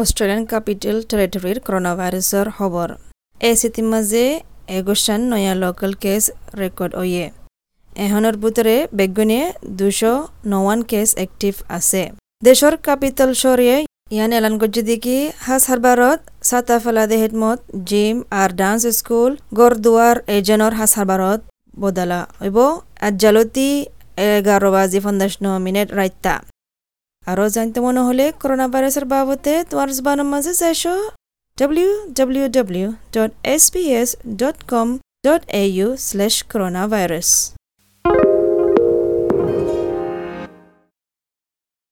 Australian capital টেৰিটৰীৰ corona ভাইৰাছৰ খবৰ। এই চিটিৰ মাজে এগোচান নয়া লোকাল কেস রেকর্ড হয়ে এখনের ভিতরে বেগুনে দুশো নওয়ান কেস অ্যাক্টিভ আছে। দেশৰ কাপিতাল শহরে ইয়ান এলান করছে দেখি হাস হারবারত সাতা ফেলাদে হেডমত জিম আর ডান্স স্কুল গরদুয়ার এজেনর হাস হারবারত বদলা। হইব আজ্জালতি এগারো বাজি পঞ্চাশ ন মিনিট রাইতা আরও জানতে মনে হলে করোনা ভাইরাসের বাবদে তোমার জবানের মাঝে যাইছো স্ল্যাশ slash coronavirus